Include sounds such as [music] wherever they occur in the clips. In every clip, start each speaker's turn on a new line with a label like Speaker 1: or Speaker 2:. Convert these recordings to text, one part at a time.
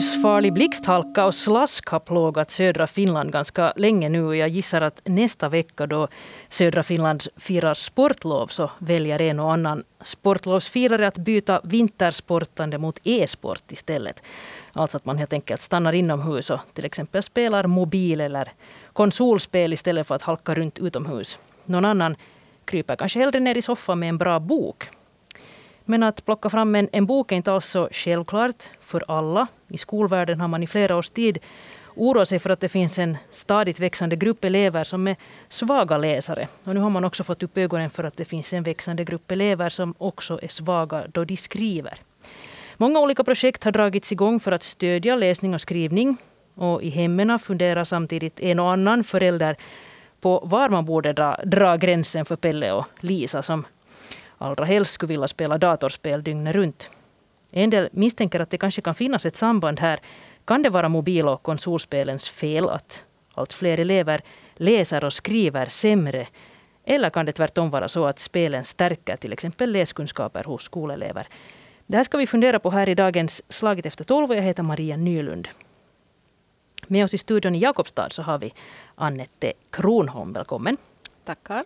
Speaker 1: livsfarlig blixthalka och slask har plågat södra Finland ganska länge nu. Jag gissar att nästa vecka då södra Finland firar sportlov så väljer en och annan sportlovsfirare att byta vintersportande mot e-sport istället. Alltså att man helt enkelt stannar inomhus och till exempel spelar mobil eller konsolspel istället för att halka runt utomhus. Någon annan kryper kanske hellre ner i soffan med en bra bok. Men att plocka fram en, en bok är inte alls så självklart för alla. I skolvärlden har man i flera års tid oroat sig för att det finns en stadigt växande grupp elever som är svaga läsare. Och nu har man också fått upp ögonen för att det finns en växande grupp elever som också är svaga då de skriver. Många olika projekt har dragits igång för att stödja läsning och skrivning. Och i hemmen funderar samtidigt en och annan förälder på var man borde dra, dra gränsen för Pelle och Lisa som allra helst skulle vilja spela datorspel dygnet runt. En del misstänker att det kanske kan finnas ett samband här. Kan det vara mobil och konsolspelens fel att allt fler elever läser och skriver sämre? Eller kan det tvärtom vara så att spelen stärker till exempel läskunskaper hos skolelever? Det här ska vi fundera på här i dagens Slaget efter tolv. Jag heter Maria Nylund. Med oss i studion i Jakobstad så har vi Annette Kronholm. Välkommen.
Speaker 2: Tackar.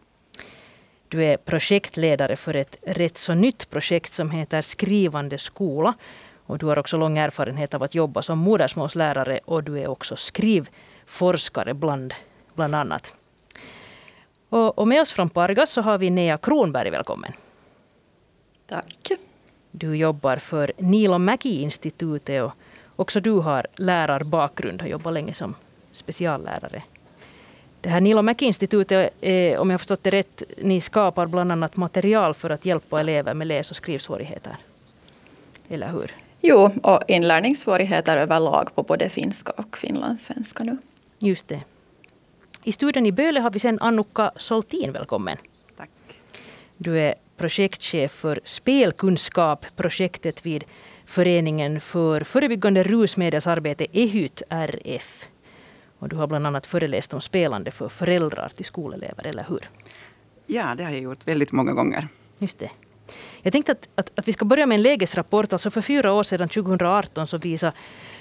Speaker 1: Du är projektledare för ett rätt så nytt projekt som heter Skrivande skola. Och du har också lång erfarenhet av att jobba som modersmålslärare och du är också skrivforskare bland, bland annat. Och, och med oss från Pargas så har vi Nea Kronberg. Välkommen.
Speaker 3: Tack.
Speaker 1: Du jobbar för Nilo Mäki-institutet och också du har lärarbakgrund, har jobbat länge som speciallärare. Det här Nilo Mäki-institutet, eh, om jag har förstått det rätt, ni skapar bland annat material för att hjälpa elever med läs och skrivsvårigheter. Eller hur?
Speaker 3: Jo, och inlärningssvårigheter överlag på både finska och finlandssvenska nu.
Speaker 1: Just det. I studion i Böle har vi sen Annukka Soltin, välkommen.
Speaker 2: Tack.
Speaker 1: Du är projektchef för spelkunskap, projektet vid Föreningen för förebyggande rusmedelsarbete, EHYT RF. Och du har bland annat föreläst om spelande för föräldrar till skolelever, eller hur?
Speaker 2: Ja, det har jag gjort väldigt många gånger.
Speaker 1: Just det. Jag tänkte att, att, att vi ska börja med en lägesrapport. Alltså för fyra år sedan, 2018, så visade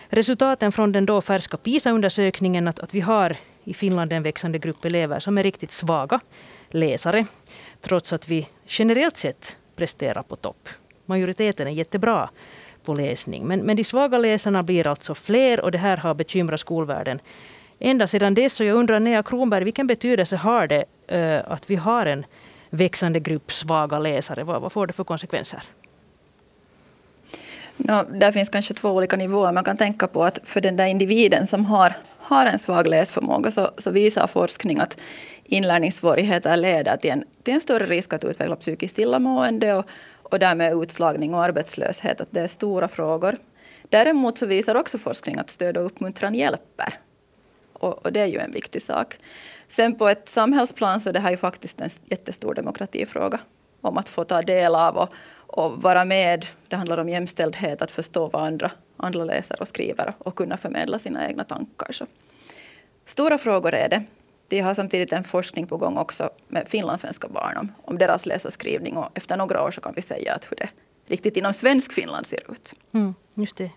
Speaker 1: resultaten från den då färska PISA-undersökningen att, att vi har i Finland en växande grupp elever som är riktigt svaga läsare. Trots att vi generellt sett presterar på topp. Majoriteten är jättebra på läsning. Men, men de svaga läsarna blir alltså fler och det här har bekymrat skolvärlden ända sedan dess. Och jag undrar, Nea Kronberg, vilken betydelse har det uh, att vi har en växande grupp svaga läsare? Vad, vad får det för konsekvenser?
Speaker 3: No, där finns kanske två olika nivåer. Man kan tänka på att för den där individen som har, har en svag läsförmåga så, så visar forskning att inlärningssvårigheter leder till en, till en större risk att utveckla psykiskt illamående och, och därmed utslagning och arbetslöshet. Att det är stora frågor. Däremot så visar också forskning att stöd och uppmuntran hjälper och, och, det är ju en viktig sak. Sen på ett samhällsplan så är det här ju faktiskt en jättestor demokratifråga om att få ta del av och, och vara med. Det handlar om jämställdhet, att förstå vad andra, andra läser och skriver och kunna förmedla sina egna tankar. Så. Stora frågor är det. Vi har samtidigt en forskning på gång också med finlandssvenska barn om, om deras läs och skrivning och efter några år så kan vi säga att hur det riktigt inom svensk Finland ser ut.
Speaker 1: Mm, just det.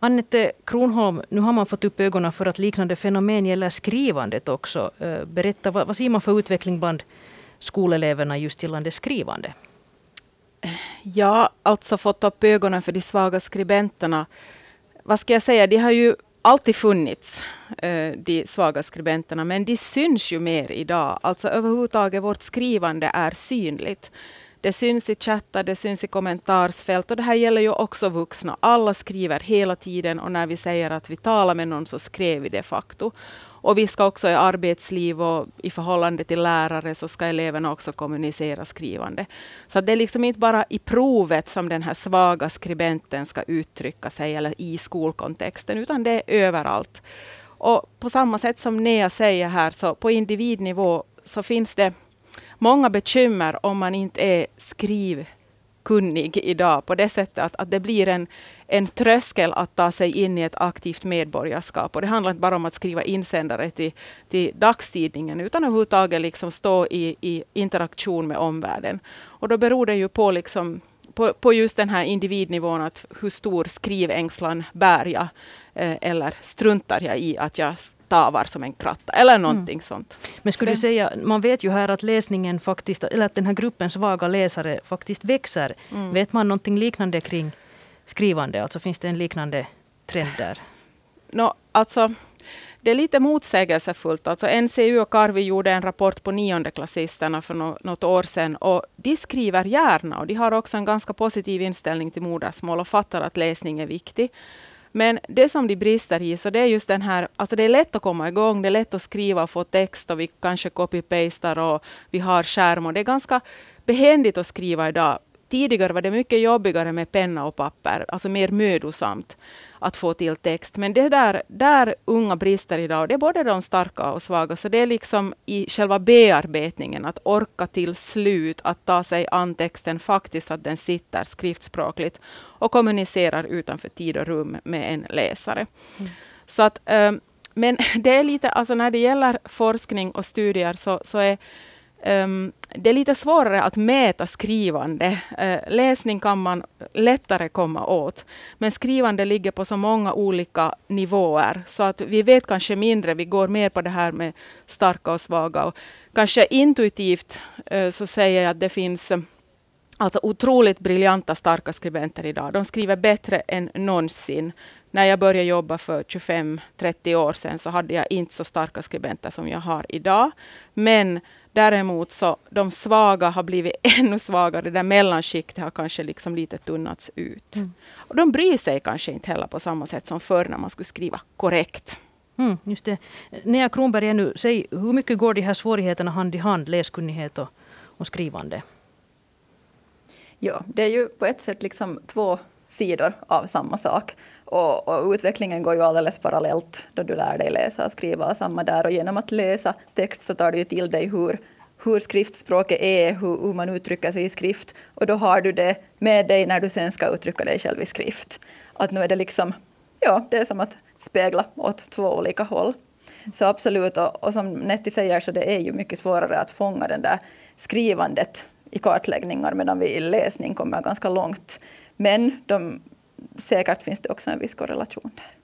Speaker 1: Annette Kronholm, nu har man fått upp ögonen för att liknande fenomen gäller skrivandet också. Eh, berätta, vad, vad ser man för utveckling bland skoleleverna just gällande skrivande?
Speaker 2: Ja, alltså fått upp ögonen för de svaga skribenterna. Vad ska jag säga, de har ju alltid funnits, eh, de svaga skribenterna, men de syns ju mer idag. Alltså överhuvudtaget vårt skrivande är synligt. Det syns i chattar, det syns i kommentarsfält och det här gäller ju också vuxna. Alla skriver hela tiden och när vi säger att vi talar med någon så skrev vi de facto. Och vi ska också i arbetsliv och i förhållande till lärare så ska eleverna också kommunicera skrivande. Så det är liksom inte bara i provet som den här svaga skribenten ska uttrycka sig eller i skolkontexten utan det är överallt. Och på samma sätt som Nea säger här så på individnivå så finns det många bekymmer om man inte är skrivkunnig idag på det sättet att, att det blir en, en tröskel att ta sig in i ett aktivt medborgarskap. Och det handlar inte bara om att skriva insändare till, till dagstidningen utan överhuvudtaget liksom stå i, i interaktion med omvärlden. Och då beror det ju på liksom på, på just den här individnivån, att hur stor skrivängslan bär jag? Eh, eller struntar jag i att jag stavar som en kratta eller mm. någonting mm. sånt.
Speaker 1: Men skulle du säga, man vet ju här att läsningen faktiskt, eller att den här gruppen svaga läsare faktiskt växer. Mm. Vet man någonting liknande kring skrivande? Alltså finns det en liknande trend där?
Speaker 2: No, alltså, det är lite motsägelsefullt. Alltså NCU och Karvi gjorde en rapport på niondeklassisterna för något år sedan. Och de skriver gärna och de har också en ganska positiv inställning till modersmål och fattar att läsning är viktig. Men det som de brister i, så det är just den här, alltså det är lätt att komma igång, det är lätt att skriva och få text och vi kanske copy-pastar och vi har skärm och det är ganska behändigt att skriva idag. Tidigare var det mycket jobbigare med penna och papper, alltså mer mödosamt att få till text. Men det där, där unga brister idag, det är både de starka och svaga. Så det är liksom i själva bearbetningen, att orka till slut, att ta sig an texten faktiskt, att den sitter skriftspråkligt och kommunicerar utanför tid och rum med en läsare. Mm. Så att, um, men [laughs] det är lite, alltså när det gäller forskning och studier så, så är Ehm, det är lite svårare att mäta skrivande. Uh, läsning kan man lättare komma åt. Men skrivande ligger på så många olika nivåer. Så att vi vet kanske mindre. Vi går mer på det här med starka och svaga. Och kanske intuitivt uh, så säger jag att det finns eh, alltså otroligt briljanta, starka skribenter idag. De skriver bättre än någonsin. När jag började jobba för 25-30 år sedan så hade jag inte så starka skribenter som jag har idag. Men Däremot så de svaga har blivit [laughs] ännu svagare. Det där mellanskiktet har kanske liksom lite tunnats ut. Mm. Och de bryr sig kanske inte heller på samma sätt som förr när man skulle skriva korrekt.
Speaker 1: Mm, just det. Nea Kronberg, ännu, säg, hur mycket går de här svårigheterna hand i hand, läskunnighet och, och skrivande?
Speaker 3: Ja, det är ju på ett sätt liksom två sidor av samma sak. Och, och, utvecklingen går ju alldeles parallellt då du lär dig läsa och skriva samma där. Och genom att läsa text så tar du till dig hur, hur skriftspråket är, hur, hur, man uttrycker sig i skrift. Och då har du det med dig när du sen ska uttrycka dig själv i skrift. Att nu är det liksom, ja, det är som att spegla åt två olika håll. Så absolut, och, och som Netti säger så det är ju mycket svårare att fånga den där skrivandet i kartläggningar medan vi i läsning kommer ganska långt. Men de, säkert finns det också en viss korrelation där.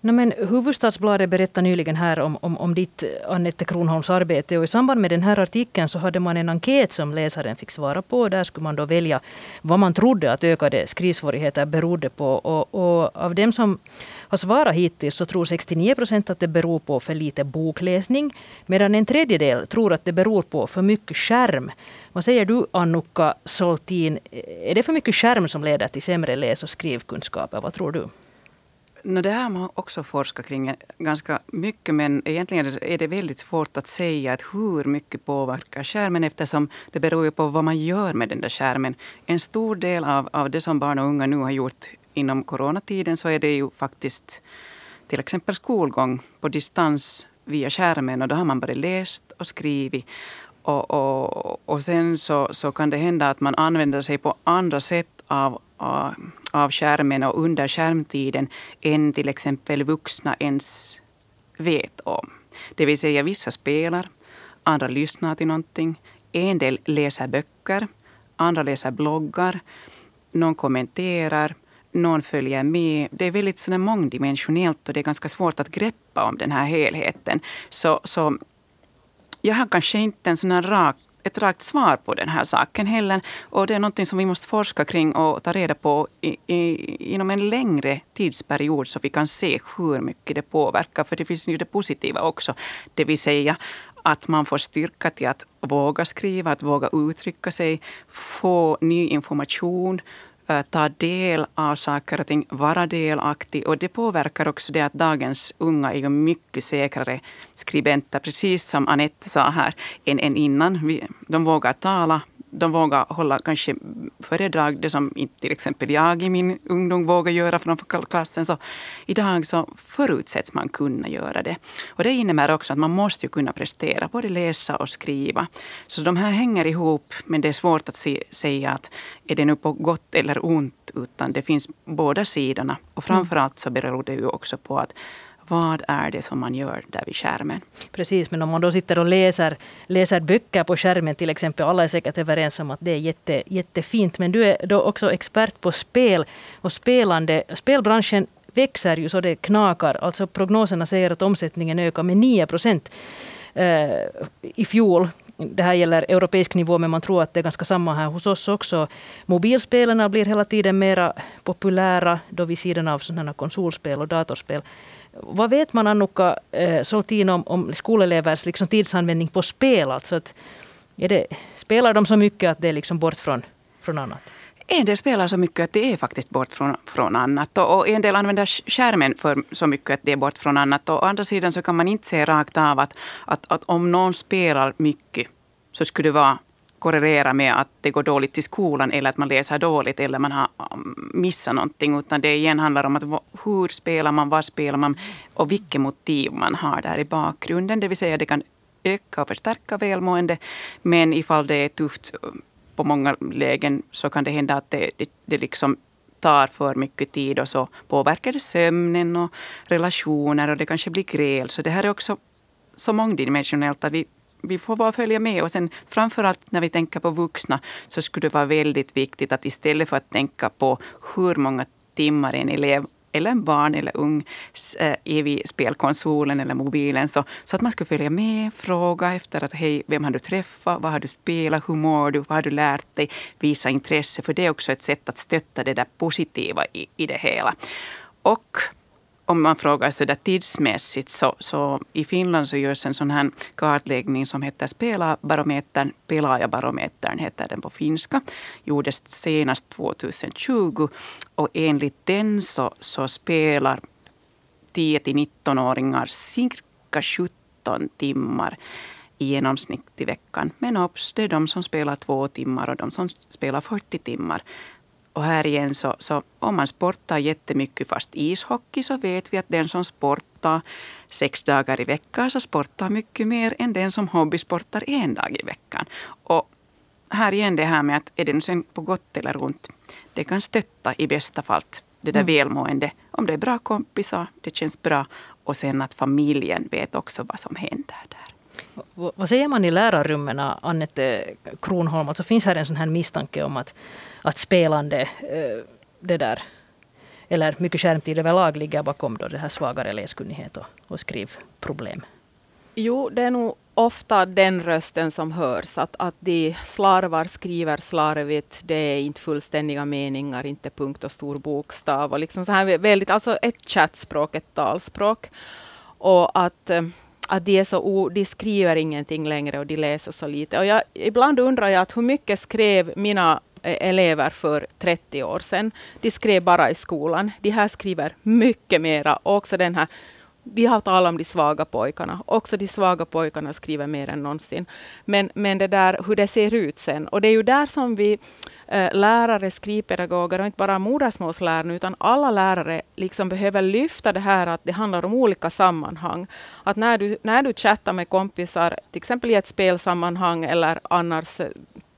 Speaker 1: No, men Hufvudstadsbladet berättade nyligen här om, om, om ditt Annette Kronholms arbete och i samband med den här artikeln så hade man en enkät som läsaren fick svara på. Där skulle man då välja vad man trodde att ökade skrivsvårigheter berodde på. Och, och av dem som har svarat hittills så tror 69 procent att det beror på för lite bokläsning medan en tredjedel tror att det beror på för mycket skärm. Vad säger du Annukka Soltin? Är det för mycket skärm som leder till sämre läs och skrivkunskaper? Vad tror du?
Speaker 4: No, det här har man också forskat kring ganska mycket men egentligen är det väldigt svårt att säga att hur mycket påverkar skärmen eftersom det beror ju på vad man gör med den där skärmen. En stor del av, av det som barn och unga nu har gjort inom coronatiden så är det ju faktiskt till exempel skolgång på distans via skärmen och då har man bara läst och skrivit. Och, och, och sen så, så kan det hända att man använder sig på andra sätt av, av, av skärmen och under skärmtiden än till exempel vuxna ens vet om. Det vill säga vissa spelar, andra lyssnar till någonting, en del läser böcker, andra läser bloggar, någon kommenterar någon följer med. Det är väldigt sådär mångdimensionellt och det är ganska svårt att greppa om den här helheten. Så, så jag har kanske inte en sån rak, ett rakt svar på den här saken heller. Och det är någonting som vi måste forska kring och ta reda på i, i, inom en längre tidsperiod så vi kan se hur mycket det påverkar. För det finns ju det positiva också. Det vill säga att man får styrka till att våga skriva, att våga uttrycka sig, få ny information Eh, ta del av saker och ting, vara delaktig. Och det påverkar också det att dagens unga är mycket säkrare skribenter, precis som Anette sa här, än, än innan. De vågar tala de vågar hålla kanske föredrag, det som inte till exempel jag i min ungdom vågade göra framför klassen. Så idag så förutsätts man kunna göra det. Och det innebär också att man måste kunna prestera, både läsa och skriva. Så de här hänger ihop, men det är svårt att se, säga att är det nu på gott eller ont, utan det finns båda sidorna. Och framförallt så beror det ju också på att vad är det som man gör där vid skärmen?
Speaker 1: Precis, men om man då sitter och läser, läser böcker på skärmen till exempel, alla är säkert överens om att det är jätte, jättefint, men du är då också expert på spel och spelande. Spelbranschen växer ju så det knakar. Alltså prognoserna säger att omsättningen ökar med 9 procent eh, i fjol. Det här gäller europeisk nivå, men man tror att det är ganska samma här hos oss också. Mobilspelarna blir hela tiden mera populära då vid sidan av sådana konsolspel och datorspel. Vad vet man, Annuka eh, Soltin, om, om skolelevers liksom tidsanvändning på spel? Alltså att, är det, spelar de så mycket att det är liksom bort från, från annat?
Speaker 4: En del spelar så mycket att det är faktiskt bort från, från annat. Och, och en del använder skärmen för så mycket att det är bort från annat. Och å andra sidan så kan man inte se rakt av att, att, att om någon spelar mycket så skulle det vara korrelera med att det går dåligt i skolan eller att man läser dåligt eller man har mm, missat någonting. Utan det igen handlar om att hur spelar man, var spelar man och vilket motiv man har där i bakgrunden. Det vill säga det kan öka och förstärka välmående. Men ifall det är tufft på många lägen så kan det hända att det, det, det liksom tar för mycket tid och så påverkar det sömnen och relationer och det kanske blir gräl. Så det här är också så mångdimensionellt att vi, vi får bara följa med. Och sen framförallt när vi tänker på vuxna så skulle det vara väldigt viktigt att istället för att tänka på hur många timmar en elev eller en barn eller ung är eh, vid spelkonsolen eller mobilen. Så, så att man skulle följa med, fråga efter att hej, vem har du träffat, vad har du spelat, hur mår du, vad har du lärt dig, visa intresse. För det är också ett sätt att stötta det där positiva i, i det hela. Och om man frågar så där tidsmässigt så, så i Finland så görs en sån här kartläggning som heter Spelabarometern. Pelaajabarometern heter den på finska. Gjordes senast 2020 och enligt den så, så spelar 10 till 19-åringar cirka 17 timmar i genomsnitt i veckan. Men obs, det är de som spelar två timmar och de som spelar 40 timmar. Och här igen så, så om man sportar jättemycket fast ishockey så vet vi att den som sportar sex dagar i veckan så sportar mycket mer än den som hobbysportar en dag i veckan. Och här igen det här med att är det nu sen på gott eller ont. Det kan stötta i bästa fall det där mm. välmående. Om det är bra kompisar, det känns bra. Och sen att familjen vet också vad som händer där.
Speaker 1: Vad säger man i lärarrummen, Annette Kronholm? Alltså finns här en sån här misstanke om att, att spelande, eh, det där, eller mycket skärmtid överlag ligger bakom då det här svagare läskunnighet och, och skrivproblem?
Speaker 2: Jo, det är nog ofta den rösten som hörs. Att, att de slarvar, skriver slarvigt, det är inte fullständiga meningar, inte punkt och stor bokstav. Och liksom så här väldigt, alltså ett chattspråk, ett talspråk. Och att eh, att de, är så o, de skriver ingenting längre och de läser så lite. Och jag, ibland undrar jag att hur mycket skrev mina eh, elever för 30 år sedan. De skrev bara i skolan. De här skriver mycket mera. Och också den här vi har talat om de svaga pojkarna. Också de svaga pojkarna skriver mer än någonsin. Men, men det där hur det ser ut sen. Och det är ju där som vi eh, lärare, skrivpedagoger och inte bara modersmålslärare utan alla lärare liksom behöver lyfta det här att det handlar om olika sammanhang. Att när du, när du chattar med kompisar, till exempel i ett spelsammanhang eller annars eh,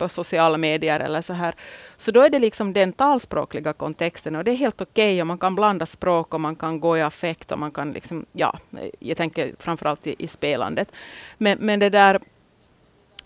Speaker 2: på sociala medier eller så här, så då är det liksom den talspråkliga kontexten och det är helt okej okay, och man kan blanda språk och man kan gå i affekt och man kan liksom, ja, jag tänker framförallt i, i spelandet. Men, men det där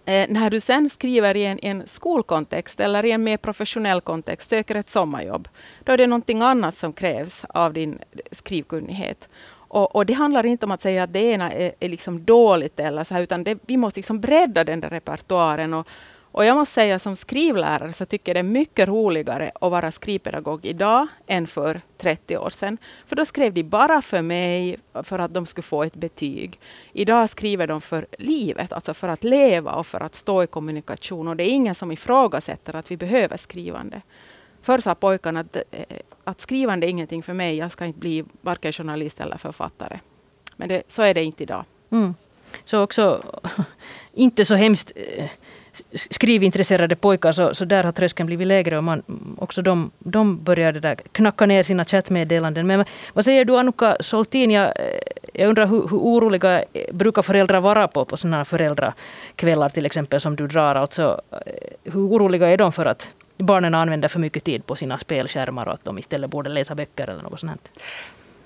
Speaker 2: Eh, när du sen skriver i en, en, skolkontext eller i en mer professionell kontext, söker ett sommarjobb, då är det någonting annat som krävs av din skrivkunnighet. Och, och det handlar inte om att säga att det ena är, är liksom dåligt, eller så här, utan det, vi måste liksom bredda den där repertoaren och, och jag måste säga som skrivlärare så tycker jag det är mycket roligare att vara skrivpedagog idag än för 30 år sedan. För då skrev de bara för mig för att de skulle få ett betyg. Idag skriver de för livet, alltså för att leva och för att stå i kommunikation. Och det är ingen som ifrågasätter att vi behöver skrivande. Förr sa pojkarna att, eh, att skrivande är ingenting för mig. Jag ska inte bli varken journalist eller författare. Men det, så är det inte idag.
Speaker 1: Mm. Så också [laughs] inte så hemskt eh, skrivintresserade pojkar så, så där har tröskeln blivit lägre och man, också de, de börjar där knacka ner sina chattmeddelanden. Men vad säger du Annika Soltin? Jag, eh, jag undrar hur, hur oroliga brukar föräldrar vara på, på sådana föräldrakvällar till exempel som du drar? Alltså, eh, hur oroliga är de för att barnen använder för mycket tid på sina spelskärmar och att de istället borde läsa böcker eller något sånt?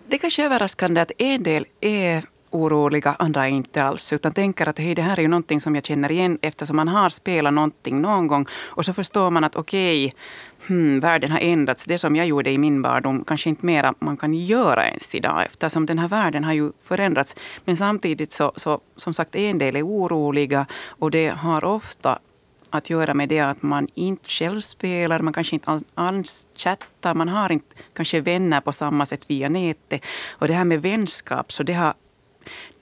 Speaker 4: det är kanske överraskande att en del är oroliga, andra inte alls. Utan tänker att hej, det här är ju någonting som jag känner igen eftersom man har spelat någonting någon gång. Och så förstår man att okej, okay, hmm, världen har ändrats. Det som jag gjorde i min barndom kanske inte mera man kan göra ens idag eftersom den här världen har ju förändrats. Men samtidigt så, så som sagt, en del är oroliga och det har ofta att göra med det att man inte själv spelar, man kanske inte alls chattar, man har inte kanske vänner på samma sätt via nätet. Och det här med vänskap, så det har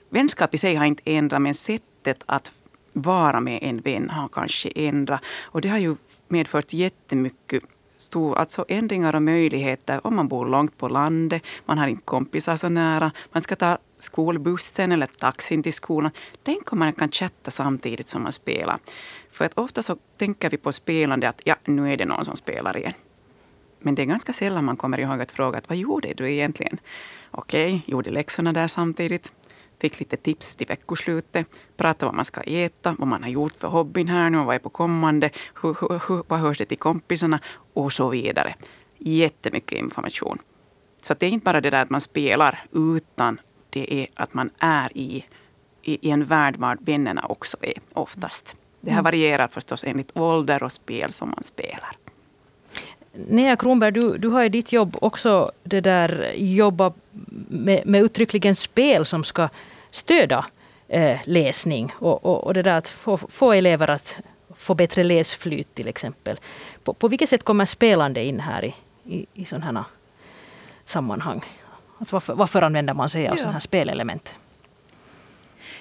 Speaker 4: vänskap i sig har inte ändrat, men sättet att vara med en vän har kanske ändrat. Och det har ju medfört jättemycket stor, alltså ändringar och möjligheter om man bor långt på landet, man har inte kompisar så nära, man ska ta skolbussen eller taxin till skolan. Tänk om man kan chatta samtidigt som man spelar. För att ofta så tänker vi på spelande att ja, nu är det någon som spelar igen. Men det är ganska sällan man kommer ihåg att fråga att vad gjorde du egentligen? Okej, okay, gjorde läxorna där samtidigt fick lite tips till veckoslutet, pratade vad man ska äta, vad man har gjort för hobbyn här nu, vad är på kommande, hur, hur, hur, vad hörs det till kompisarna och så vidare. Jättemycket information. Så det är inte bara det där att man spelar, utan det är att man är i, i, i en värld var vännerna också är oftast. Det här mm. varierar förstås enligt ålder och spel som man spelar.
Speaker 1: Nea Kronberg, du, du har i ditt jobb också det där jobba med, med uttryckligen spel som ska stödja eh, läsning och, och, och, det där att få, få elever att få bättre läsflyt till exempel. På, på vilket sätt kommer spelande in här i, i, i sådana här sammanhang? Alltså varför, varför använder man sig av ja. sådana här spelelement?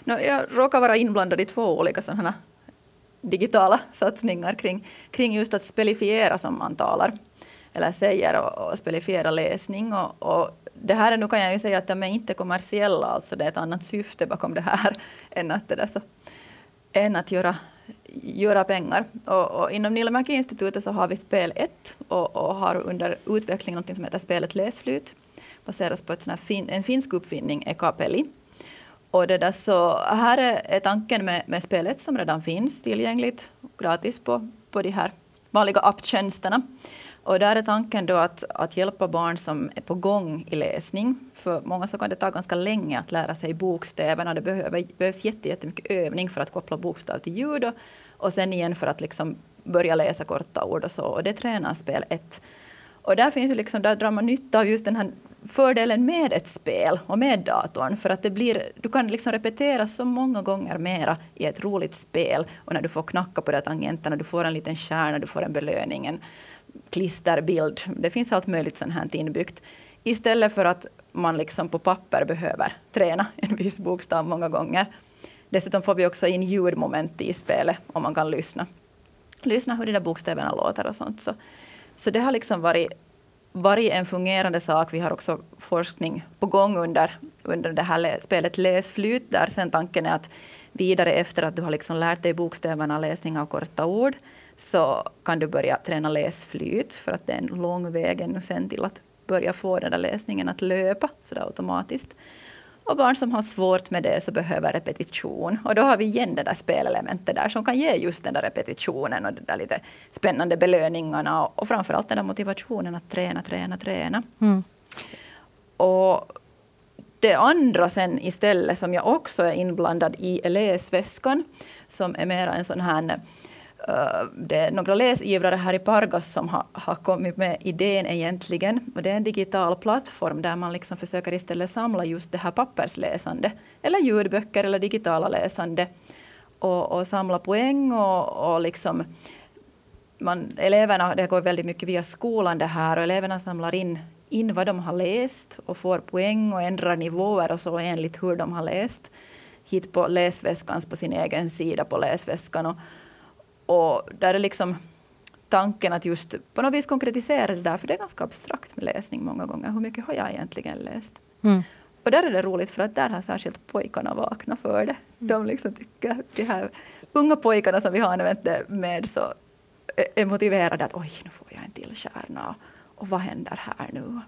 Speaker 3: No, jag råkar vara inblandad i två olika sådana digitala satsningar kring, kring just att spelifiera som man talar eller säger och, och spelifiera läsning. Och, och, det här är, nu kan jag ju säga att de är inte kommersiella, alltså det är ett annat syfte bakom det här [laughs] än att, det där så, än att göra, göra pengar. Och, och inom Niilamäki-institutet så har vi spel 1 och, och, har under utveckling något som heter spelet Läsflyt baseras på ett sån fin, en finsk uppfinning, Ekapeli. Och det där så, här är tanken med, med spelet som redan finns tillgängligt gratis på, på de här vanliga apptjänsterna. Och där är tanken då att, att hjälpa barn som är på gång i läsning. För många så kan det ta ganska länge att lära sig bokstäverna. Det behöver, behövs jättemycket övning för att koppla bokstav till ljud och, och sen igen för att liksom börja läsa korta ord och så. Och det tränar spel 1. Och där, finns liksom, där drar man nytta av just den här fördelen med ett spel och med datorn. För att det blir, du kan liksom repetera så många gånger mera i ett roligt spel. Och när du får knacka på de tangenterna, du får en liten kärna, du får en belöning, en klisterbild. Det finns allt möjligt sånt här inbyggt. Istället för att man liksom på papper behöver träna [laughs] en viss bokstav många gånger. Dessutom får vi också in ljudmoment i spelet om man kan lyssna. Lyssna hur de där bokstäverna låter och sånt. Så, så det har liksom varit varit en fungerande sak. Vi har också forskning på gång under, under det här spelet Läsflyt, där sen tanken är att vidare efter att du har liksom lärt dig bokstäverna, läsning av korta ord, så kan du börja träna läsflyt, för att det är en lång väg ännu sen till att börja få den där läsningen att löpa så där automatiskt. Och barn som har svårt med det så behöver repetition. Och då har vi igen det där spelelementet där som kan ge just den där repetitionen och de där lite spännande belöningarna och framförallt den där motivationen att träna, träna, träna. Mm. Och det andra sen istället som jag också är inblandad i är läsväskan som är mera en sån här Eh, det är några läsivrare här i Pargas som har, har kommit med idén egentligen. Och det är en digital plattform där man liksom försöker istället samla just det här pappersläsande eller ljudböcker eller digitala läsande och, och samla poäng och, och liksom man, eleverna, det går väldigt mycket via skolan det här och eleverna samlar in, in vad de har läst och får poäng och ändrar nivåer och så enligt hur de har läst hit på läsväskans på sin egen sida på läsväskan. Och, och där är liksom tanken att just på något vis konkretisera det där, för det är ganska abstrakt med läsning många gånger. Hur mycket har jag egentligen läst? Mm. Och där är det roligt för att där har särskilt pojkarna vaknat för det. De liksom tycker, de här unga pojkarna som vi har använt det med så är motiverade att oj, nu får jag en till kärna och vad händer här nu?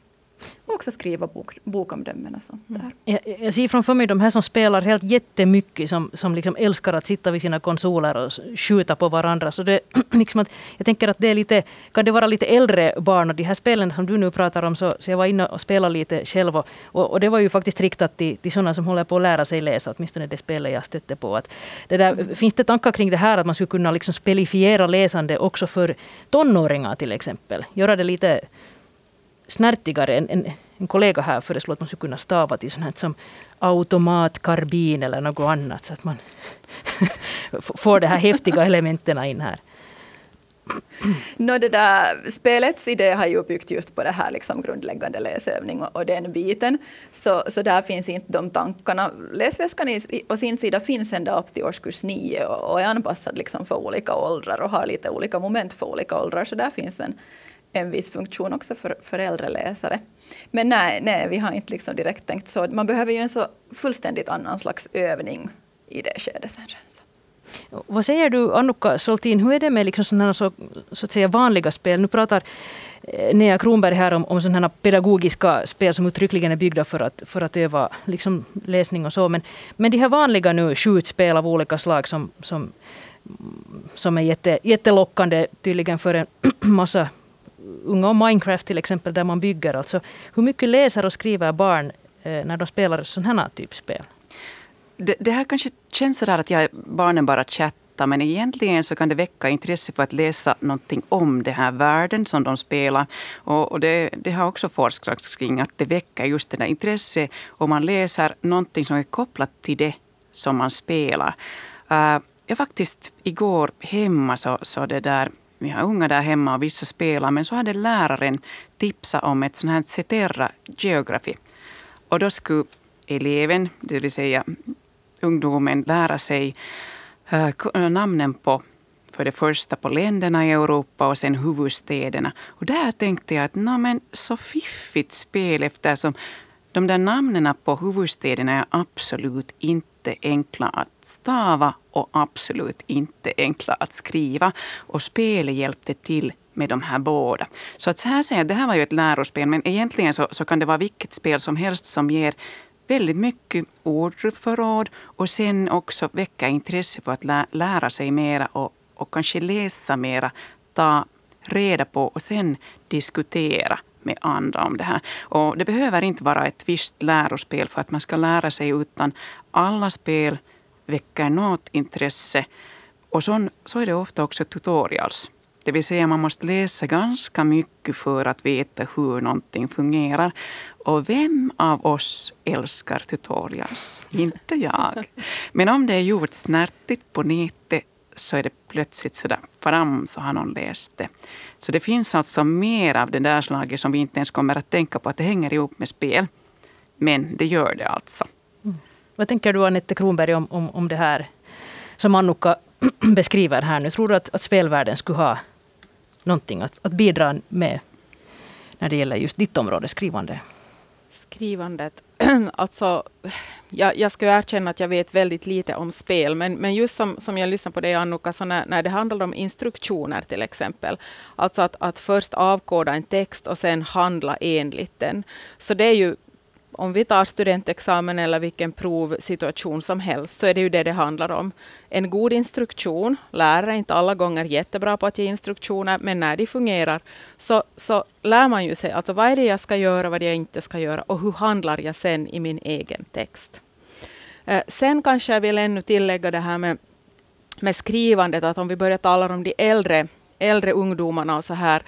Speaker 3: Också skriva bok, bokomdömen och sånt där.
Speaker 1: Jag, jag ser framför mig de här som spelar helt jättemycket, som, som liksom älskar att sitta vid sina konsoler och skjuta på varandra. Så det, [clears throat] liksom att, jag tänker att det är lite, kan det vara lite äldre barn och de här spelen som du nu pratar om, så, så jag var inne och spelade lite själv och, och, och det var ju faktiskt riktat till, till sådana som håller på att lära sig läsa, åtminstone det spelet jag stötte på. Att det där, finns det tankar kring det här att man skulle kunna liksom spelifiera läsande också för tonåringar till exempel? Göra det lite snärtigare. En, en, en kollega här föreslår att man skulle kunna stava till sånt här som automatkarbin eller något annat. Så att man [laughs] får de här häftiga elementen in här.
Speaker 3: No, det där, spelets idé har ju byggt just på det här liksom grundläggande läsövning och, och den biten. Så, så där finns inte de tankarna. Läsväskan i, på sin sida finns ända upp till årskurs nio och, och är anpassad liksom för olika åldrar och har lite olika moment för olika åldrar. Så där finns en, en viss funktion också för, för äldre läsare. Men nej, nej, vi har inte liksom direkt tänkt så. Man behöver ju en så fullständigt annan slags övning i det skedet sen. Så.
Speaker 1: Vad säger du, Annuka Soltin, hur är det med liksom sådana så, så att säga vanliga spel? Nu pratar eh, Nea Kronberg här om, om sådana pedagogiska spel som uttryckligen är byggda för att, för att öva liksom läsning och så. Men, men de här vanliga nu skjutspel av olika slag som, som, som är jätte, jättelockande tydligen för en [clears throat] massa unga och Minecraft till exempel, där man bygger. Alltså, hur mycket läser och skriver barn eh, när de spelar sådana här typ spel?
Speaker 4: Det, det, här kanske känns sådär att jag, barnen bara chattar men egentligen så kan det väcka intresse för att läsa någonting om den här världen som de spelar. Och, och det, det, har också forskats kring att det väcker just det där intresset om man läser någonting som är kopplat till det som man spelar. Uh, jag faktiskt igår hemma så, så det där vi har unga där hemma och vissa spelar, men så hade läraren tipsat om ett sånt här Cetera Geography. Och då skulle eleven, det vill säga ungdomen, lära sig äh, namnen på för det första på länderna i Europa och sen huvudstäderna. Och där tänkte jag att men så fiffigt spel eftersom de där namnen på huvudstäderna är absolut inte enkla att stava och absolut inte enkla att skriva. Och spelet hjälpte till med de här båda. Så att så här säga, det här var ju ett lärospel men egentligen så, så kan det vara vilket spel som helst som ger väldigt mycket ordförråd och sen också väcka intresse för att lä lära sig mera och, och kanske läsa mera, ta reda på och sen diskutera med andra om det här. Och det behöver inte vara ett visst lärospel för att man ska lära sig utan alla spel väcker något intresse. Och så, så är det ofta också tutorials. Det vill säga man måste läsa ganska mycket för att veta hur någonting fungerar. Och vem av oss älskar tutorials? Inte jag. [laughs] Men om det är gjort snärtigt på nätet så är det plötsligt sådär fram så har någon läst det. Så det finns alltså mer av det där slaget som vi inte ens kommer att tänka på att det hänger ihop med spel. Men det gör det alltså.
Speaker 1: Mm. Vad tänker du Anette Kronberg om, om, om det här som Annukka [clears throat] beskriver här nu? Tror du att, att spelvärlden skulle ha någonting att, att bidra med när det gäller just ditt område, skrivande?
Speaker 2: Skrivandet. [clears throat] alltså, jag, jag ska erkänna att jag vet väldigt lite om spel, men, men just som, som jag lyssnar på dig Annuka, så när, när det handlar om instruktioner till exempel, alltså att, att först avkoda en text och sen handla enligt den. Så det är ju om vi tar studentexamen eller vilken provsituation som helst, så är det ju det det handlar om. En god instruktion, lärare är inte alla gånger jättebra på att ge instruktioner, men när de fungerar så, så lär man ju sig alltså vad är det jag ska göra, vad det jag inte ska göra och hur handlar jag sen i min egen text. Eh, sen kanske jag vill ännu tillägga det här med, med skrivandet, att om vi börjar tala om de äldre, äldre ungdomarna och så här,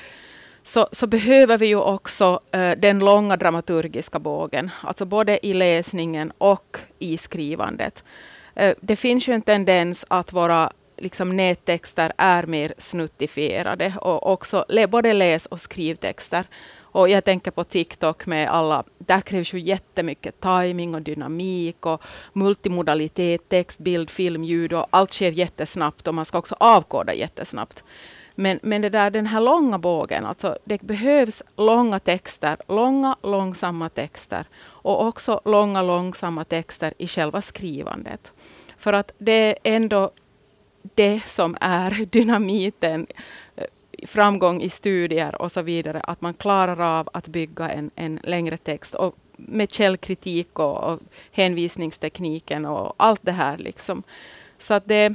Speaker 2: så, så behöver vi ju också uh, den långa dramaturgiska bågen, alltså både i läsningen och i skrivandet. Uh, det finns ju en tendens att våra liksom, nättexter är mer snuttifierade, och också både läs och skrivtexter. Och jag tänker på TikTok med alla, där krävs ju jättemycket timing och dynamik och multimodalitet, text, bild, film, ljud och allt sker jättesnabbt och man ska också avkoda jättesnabbt. Men, men det där, den här långa bågen, alltså det behövs långa texter, långa långsamma texter och också långa långsamma texter i själva skrivandet. För att det är ändå det som är [laughs] dynamiten eh, framgång i studier och så vidare, att man klarar av att bygga en, en längre text och med källkritik och, och hänvisningstekniken och allt det här. Liksom. Så att det,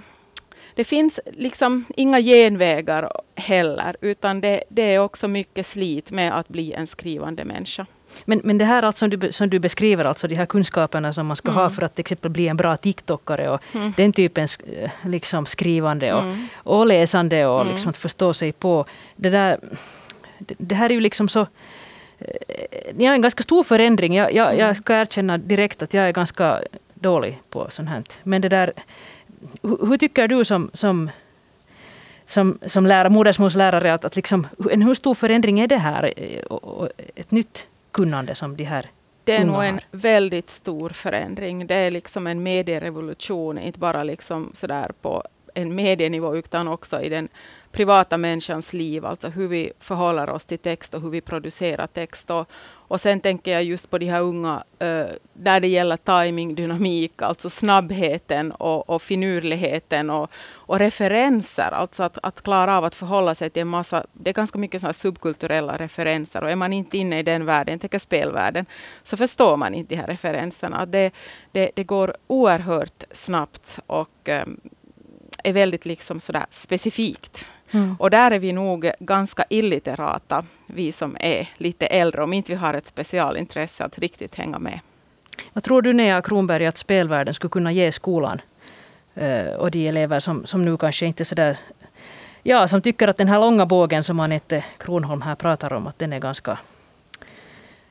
Speaker 2: det finns liksom inga genvägar heller, utan det, det är också mycket slit med att bli en skrivande människa.
Speaker 1: Men, men det här alltså som, du, som du beskriver, alltså de här kunskaperna som man ska mm. ha för att till exempel bli en bra TikTokare och mm. den typen eh, liksom skrivande och, mm. och läsande och mm. liksom att förstå sig på. Det, där, det, det här är ju liksom så ni har en ganska stor förändring. Jag, jag, jag, mm. ska erkänna direkt att jag är ganska dålig på sånt här. Men det där, hur, hur tycker du som, som, som, som lärare, modersmålslärare att, att liksom, en, hur stor förändring är det här? Och, och ett nytt kunnande som de här
Speaker 2: det är nog en väldigt stor förändring. Det är liksom en medierevolution, inte bara liksom sådär på en medienivå utan också i den privata människans liv, alltså hur vi förhåller oss till text och hur vi producerar text. Och, och sen tänker jag just på de här unga, eh, uh, där det gäller timing, dynamik, alltså snabbheten och, och finurligheten och, och referenser, alltså att, att klara av att förhålla sig till en massa, det är ganska mycket sådana subkulturella referenser och är man inte inne i den världen, tänker spelvärlden, så förstår man inte de här referenserna. Det, det, det går oerhört snabbt och um, är väldigt liksom sådär specifikt. Mm. Och där är vi nog ganska illiterata, vi som är lite äldre, om inte vi har ett specialintresse att riktigt hänga med.
Speaker 1: Vad tror du Nea Kronberg att spelvärlden skulle kunna ge skolan uh, och de elever som, som nu kanske inte sådär Ja, som tycker att den här långa bågen som Anette Kronholm här pratar om, att den är ganska,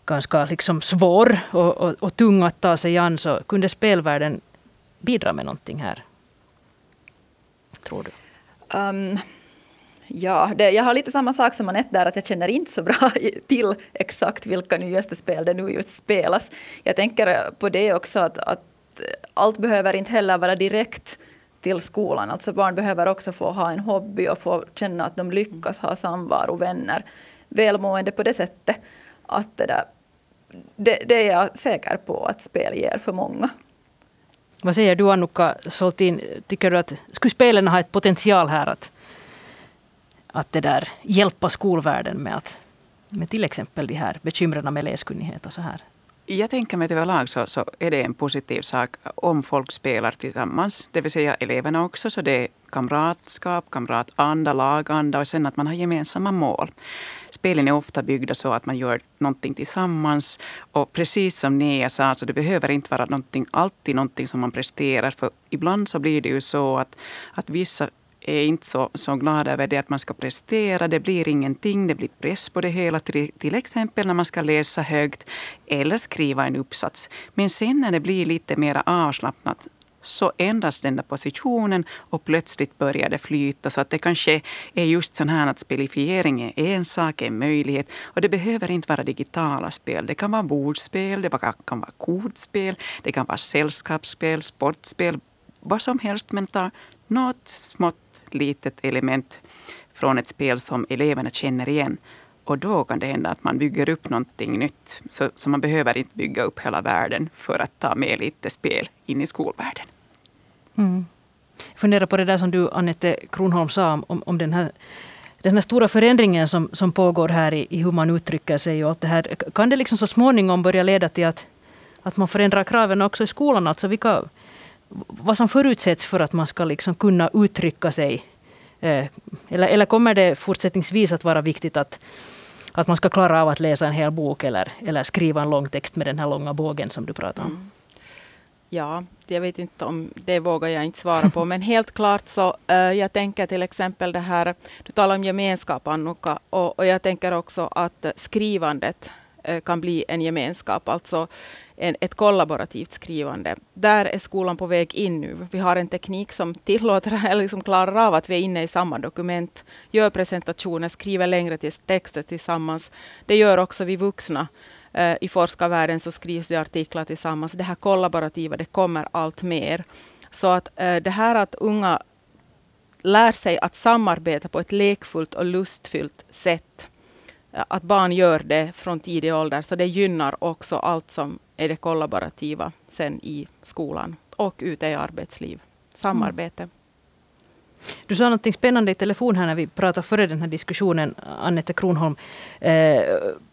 Speaker 1: ganska liksom svår och, och, och tung att ta sig an. Så kunde spelvärlden bidra med någonting här? Tror du? Um,
Speaker 3: Ja, det, jag har lite samma sak som Anette där, att jag känner inte så bra [laughs] till exakt vilka nyaste spel det nu just spelas. Jag tänker på det också att, att allt behöver inte heller vara direkt till skolan. Alltså barn behöver också få ha en hobby och få känna att de lyckas ha samvaro, vänner, välmående på det sättet. Att det, där, det, det är jag säker på att spel ger för många.
Speaker 1: Vad säger du Annuka Soltin, tycker du att skulle spelen ha ett potential här att att det där hjälpa skolvärlden med, att, med till exempel de här bekymren med läskunnighet och så här?
Speaker 4: Jag tänker mig att överlag så, så är det en positiv sak om folk spelar tillsammans. Det vill säga eleverna också. Så det är kamratskap, kamratanda, laganda och sen att man har gemensamma mål. Spelen är ofta byggda så att man gör någonting tillsammans. Och precis som Nea sa, så det behöver inte vara någonting, alltid någonting som man presterar. För ibland så blir det ju så att, att vissa är inte så, så glada över det att man ska prestera. Det blir ingenting, det blir press på det hela. Till, till exempel när man ska läsa högt eller skriva en uppsats. Men sen när det blir lite mer avslappnat så ändras den där positionen och plötsligt börjar det flyta. Så att det kanske är just så här att spelifiering är en sak, en möjlighet. Och det behöver inte vara digitala spel. Det kan vara bordspel, det kan vara kortspel, det kan vara sällskapsspel, sportspel, vad som helst. Men ta något smått litet element från ett spel som eleverna känner igen. Och då kan det hända att man bygger upp någonting nytt. Så, så man behöver inte bygga upp hela världen för att ta med lite spel in i skolvärlden.
Speaker 1: Mm. Jag funderar på det där som du, Annette Kronholm, sa om, om den här den här stora förändringen som, som pågår här i, i hur man uttrycker sig och allt det här. Kan det liksom så småningom börja leda till att, att man förändrar kraven också i skolan? Alltså vilka, vad som förutsätts för att man ska liksom kunna uttrycka sig? Eh, eller, eller kommer det fortsättningsvis att vara viktigt att, att man ska klara av att läsa en hel bok eller, eller skriva en lång text med den här långa bågen som du pratar om? Mm.
Speaker 2: Ja, jag vet inte om det vågar jag inte svara på, men helt klart så uh, jag tänker till exempel det här, du talar om gemenskap Annuka, och, och jag tänker också att skrivandet uh, kan bli en gemenskap, alltså en, ett kollaborativt skrivande. Där är skolan på väg in nu. Vi har en teknik som tillåter, [laughs] eller liksom klarar av att vi är inne i samma dokument, gör presentationer, skriver längre texter tillsammans. Det gör också vi vuxna. Uh, I forskarvärlden så skrivs det artiklar tillsammans. Det här kollaborativa, det kommer allt mer. Så att uh, det här att unga lär sig att samarbeta på ett lekfullt och lustfyllt sätt att barn gör det från tidig ålder, så det gynnar också allt som är det kollaborativa sen i skolan och ute i arbetsliv. Samarbete. Mm.
Speaker 1: Du sa något spännande i telefon här när vi pratade före den här diskussionen, Annette Kronholm. Eh,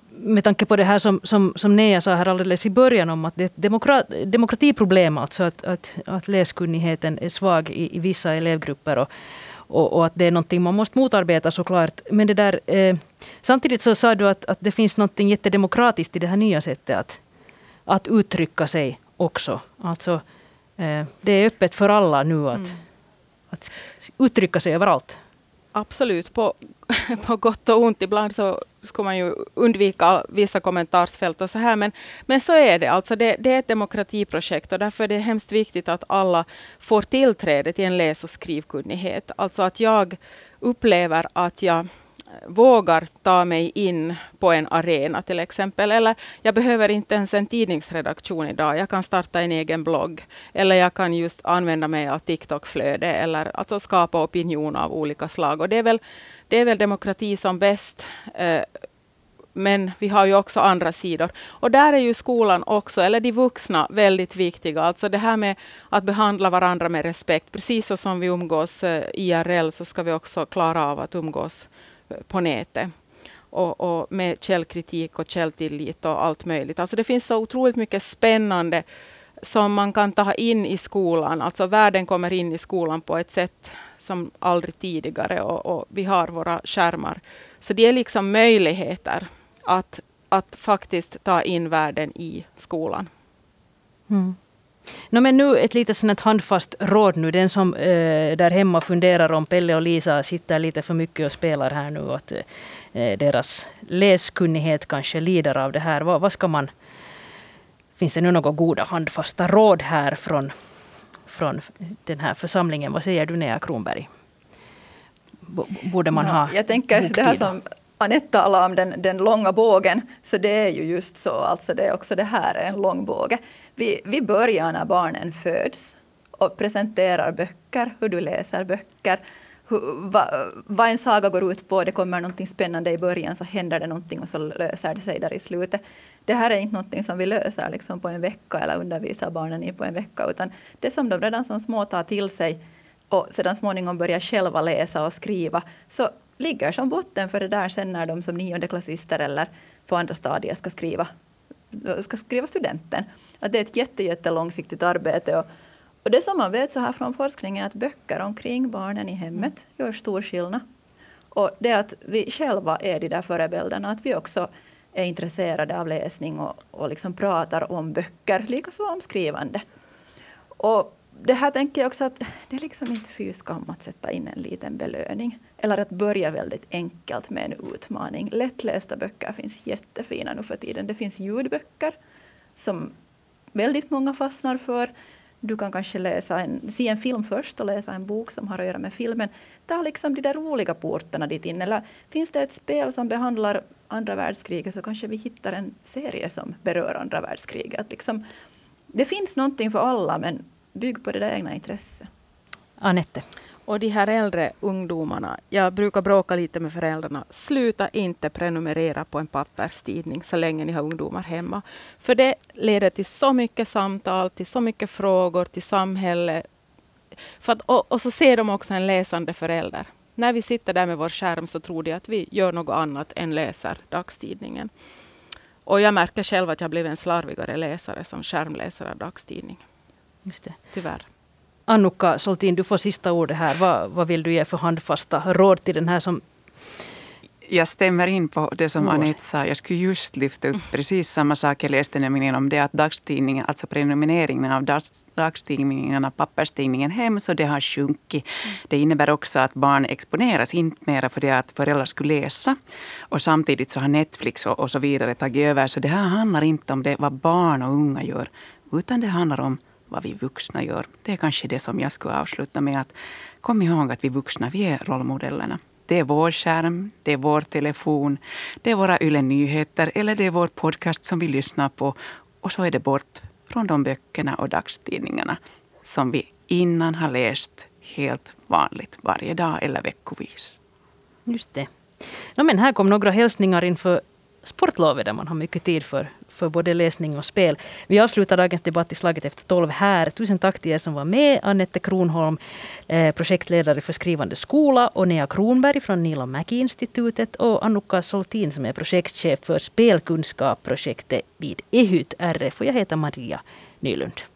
Speaker 1: med tanke på det här som, som, som Nea sa här alldeles i början om att det är ett demokrat, demokratiproblem, alltså att, att, att läskunnigheten är svag i, i vissa elevgrupper. Och, och, och, att det är någonting man måste motarbeta såklart. Men det där, eh, samtidigt så sa du att, att det finns något jättedemokratiskt i det här nya sättet att, att uttrycka sig också. Alltså, eh, det är öppet för alla nu att, mm. att uttrycka sig överallt.
Speaker 2: Absolut, på, [laughs] på gott och ont. Ibland så ska man ju undvika vissa kommentarsfält och så här. Men, men så är det. Alltså det, det är ett demokratiprojekt och därför är det hemskt viktigt att alla får tillträde till en läs och skrivkunnighet. Alltså att jag upplever att jag vågar ta mig in på en arena till exempel. Eller jag behöver inte ens en tidningsredaktion idag. Jag kan starta en egen blogg. Eller jag kan just använda mig av TikTok-flöde eller alltså skapa opinion av olika slag. Och det är väl, det är väl demokrati som bäst. Eh, men vi har ju också andra sidor. Och där är ju skolan också, eller de vuxna, väldigt viktiga. Alltså det här med att behandla varandra med respekt. Precis så som vi umgås eh, IRL så ska vi också klara av att umgås på nätet. Och, och, med källkritik och källtillit och allt möjligt. Alltså det finns så otroligt mycket spännande som man kan ta in i skolan. Alltså världen kommer in i skolan på ett sätt som aldrig tidigare och, och vi har våra skärmar. Så det är liksom möjligheter att, att faktiskt ta in världen i skolan.
Speaker 1: Mm. No, men nu ett litet sånt handfast råd nu. Den som eh, där hemma funderar om Pelle och Lisa sitter lite för mycket och spelar här nu. Att eh, deras läskunnighet kanske lider av det här. Vad, vad ska man... Finns det nu några goda handfasta råd här från, från den här församlingen? Vad säger du Nea Kronberg? Borde man ha
Speaker 3: Jag tänker
Speaker 1: boktid?
Speaker 3: det här som Anette talade om den, den långa bågen, så det är ju just så. Alltså det är också det här är en lång båge. Vi, vi börjar när barnen föds och presenterar böcker, hur du läser böcker, hur, va, vad en saga går ut på. Det kommer någonting spännande i början, så händer det någonting och så löser det sig där i slutet. Det här är inte någonting som vi löser liksom på en vecka eller undervisar barnen i på en vecka, utan det som de redan som små tar till sig och sedan småningom börjar själva läsa och skriva, så ligger som botten för det där sen när de som niondeklassister eller på andra stadier ska skriva, ska skriva studenten. Att det är ett jätte, jätte långsiktigt arbete. Och, och det som man vet så här från forskningen är att böcker omkring barnen i hemmet gör stor skillnad. Och det att vi själva är de där förebilderna, att vi också är intresserade av läsning och, och liksom pratar om böcker, likaså om skrivande. Och det här tänker jag också att det är liksom inte fy skam att sätta in en liten belöning. Eller att börja väldigt enkelt med en utmaning. Lättlästa böcker finns jättefina nu för tiden. Det finns ljudböcker som väldigt många fastnar för. Du kan kanske läsa en, se en film först och läsa en bok som har att göra med filmen. Ta liksom de där roliga portarna dit in. Eller finns det ett spel som behandlar andra världskriget så kanske vi hittar en serie som berör andra världskriget. Liksom, det finns någonting för alla men bygg på det där egna intresset.
Speaker 1: Anette?
Speaker 2: Och de här äldre ungdomarna, jag brukar bråka lite med föräldrarna. Sluta inte prenumerera på en papperstidning så länge ni har ungdomar hemma. För det leder till så mycket samtal, till så mycket frågor, till samhälle. För att, och, och, så ser de också en läsande förälder. När vi sitter där med vår skärm så tror de att vi gör något annat än läser dagstidningen. Och jag märker själv att jag blivit en slarvigare läsare som skärmläsare av dagstidning.
Speaker 1: Just det.
Speaker 2: Tyvärr.
Speaker 1: Annukka Soltin, du får sista ordet här. Vad, vad vill du ge för handfasta råd till den här som
Speaker 4: jag stämmer in på det som Anette sa. Jag skulle just lyfta upp precis samma sak. Jag läste nämligen om det att dagstidningen, alltså prenumereringen av dagstidningarna, papperstidningen hem, så det har sjunkit. Det innebär också att barn exponeras inte mera för det att föräldrar skulle läsa. Och samtidigt så har Netflix och, och så vidare tagit över. Så det här handlar inte om det vad barn och unga gör, utan det handlar om vad vi vuxna gör. Det är kanske det som jag skulle avsluta med. att Kom ihåg att vi vuxna, vi är rollmodellerna. Det är vår skärm, det är vår telefon, det är våra Yle Nyheter eller det är vår podcast som vi lyssnar på. Och så är det bort från de böckerna och dagstidningarna som vi innan har läst helt vanligt varje dag eller veckovis.
Speaker 1: Just det. No, men här kom några hälsningar inför sportlovet där man har mycket tid för, för både läsning och spel. Vi avslutar dagens debatt i slaget efter tolv här. Tusen tack till er som var med. Annette Kronholm, eh, projektledare för Skrivande skola och Nea Kronberg från Nila Mäki-institutet och Annuka Soltin som är projektchef för spelkunskapsprojektet vid EHUT RF. Och jag heter Maria Nylund.